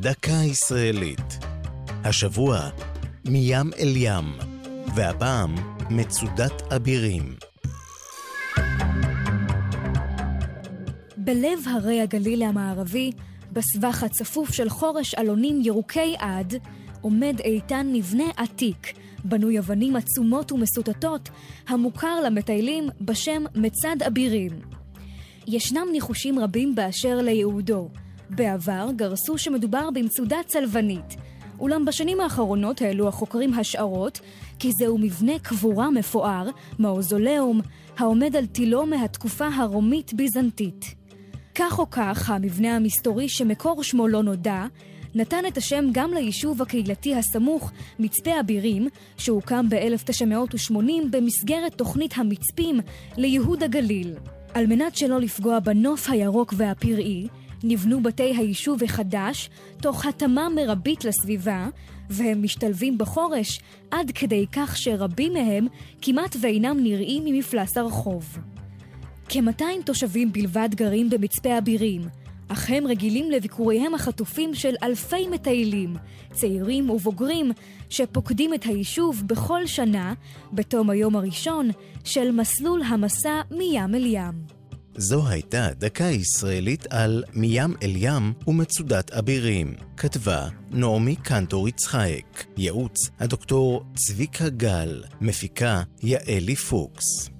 דקה ישראלית. השבוע, מים אל ים, והפעם, מצודת אבירים. בלב הרי הגליל המערבי, בסבך הצפוף של חורש אלונים ירוקי עד, עומד איתן מבנה עתיק, בנוי אבנים עצומות ומסוטטות, המוכר למטיילים בשם מצד אבירים. ישנם ניחושים רבים באשר לייעודו. בעבר גרסו שמדובר במצודה צלבנית, אולם בשנים האחרונות העלו החוקרים השערות כי זהו מבנה קבורה מפואר, מאוזולאום, העומד על תילו מהתקופה הרומית-ביזנטית. כך או כך, המבנה המסתורי שמקור שמו לא נודע, נתן את השם גם ליישוב הקהילתי הסמוך, מצפה אבירים, שהוקם ב-1980 במסגרת תוכנית המצפים לייהוד הגליל. על מנת שלא לפגוע בנוף הירוק והפראי, נבנו בתי היישוב החדש תוך התאמה מרבית לסביבה, והם משתלבים בחורש עד כדי כך שרבים מהם כמעט ואינם נראים ממפלס הרחוב. כ-200 תושבים בלבד גרים במצפה אבירים, אך הם רגילים לביקוריהם החטופים של אלפי מטיילים, צעירים ובוגרים, שפוקדים את היישוב בכל שנה, בתום היום הראשון של מסלול המסע מים אל ים. זו הייתה דקה ישראלית על מים אל ים ומצודת אבירים. כתבה נעמי קנטור יצחייק. ייעוץ הדוקטור צביקה גל. מפיקה יעלי פוקס.